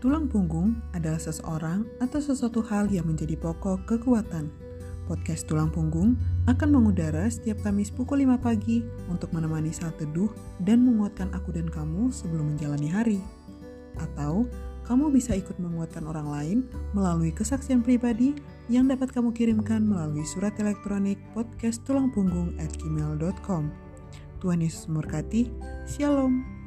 Tulang punggung adalah seseorang atau sesuatu hal yang menjadi pokok kekuatan. Podcast Tulang Punggung akan mengudara setiap Kamis pukul 5 pagi untuk menemani saat teduh dan menguatkan aku dan kamu sebelum menjalani hari. Atau kamu bisa ikut menguatkan orang lain melalui kesaksian pribadi yang dapat kamu kirimkan melalui surat elektronik podcast at gmail.com. Tuhan Yesus memberkati. Shalom.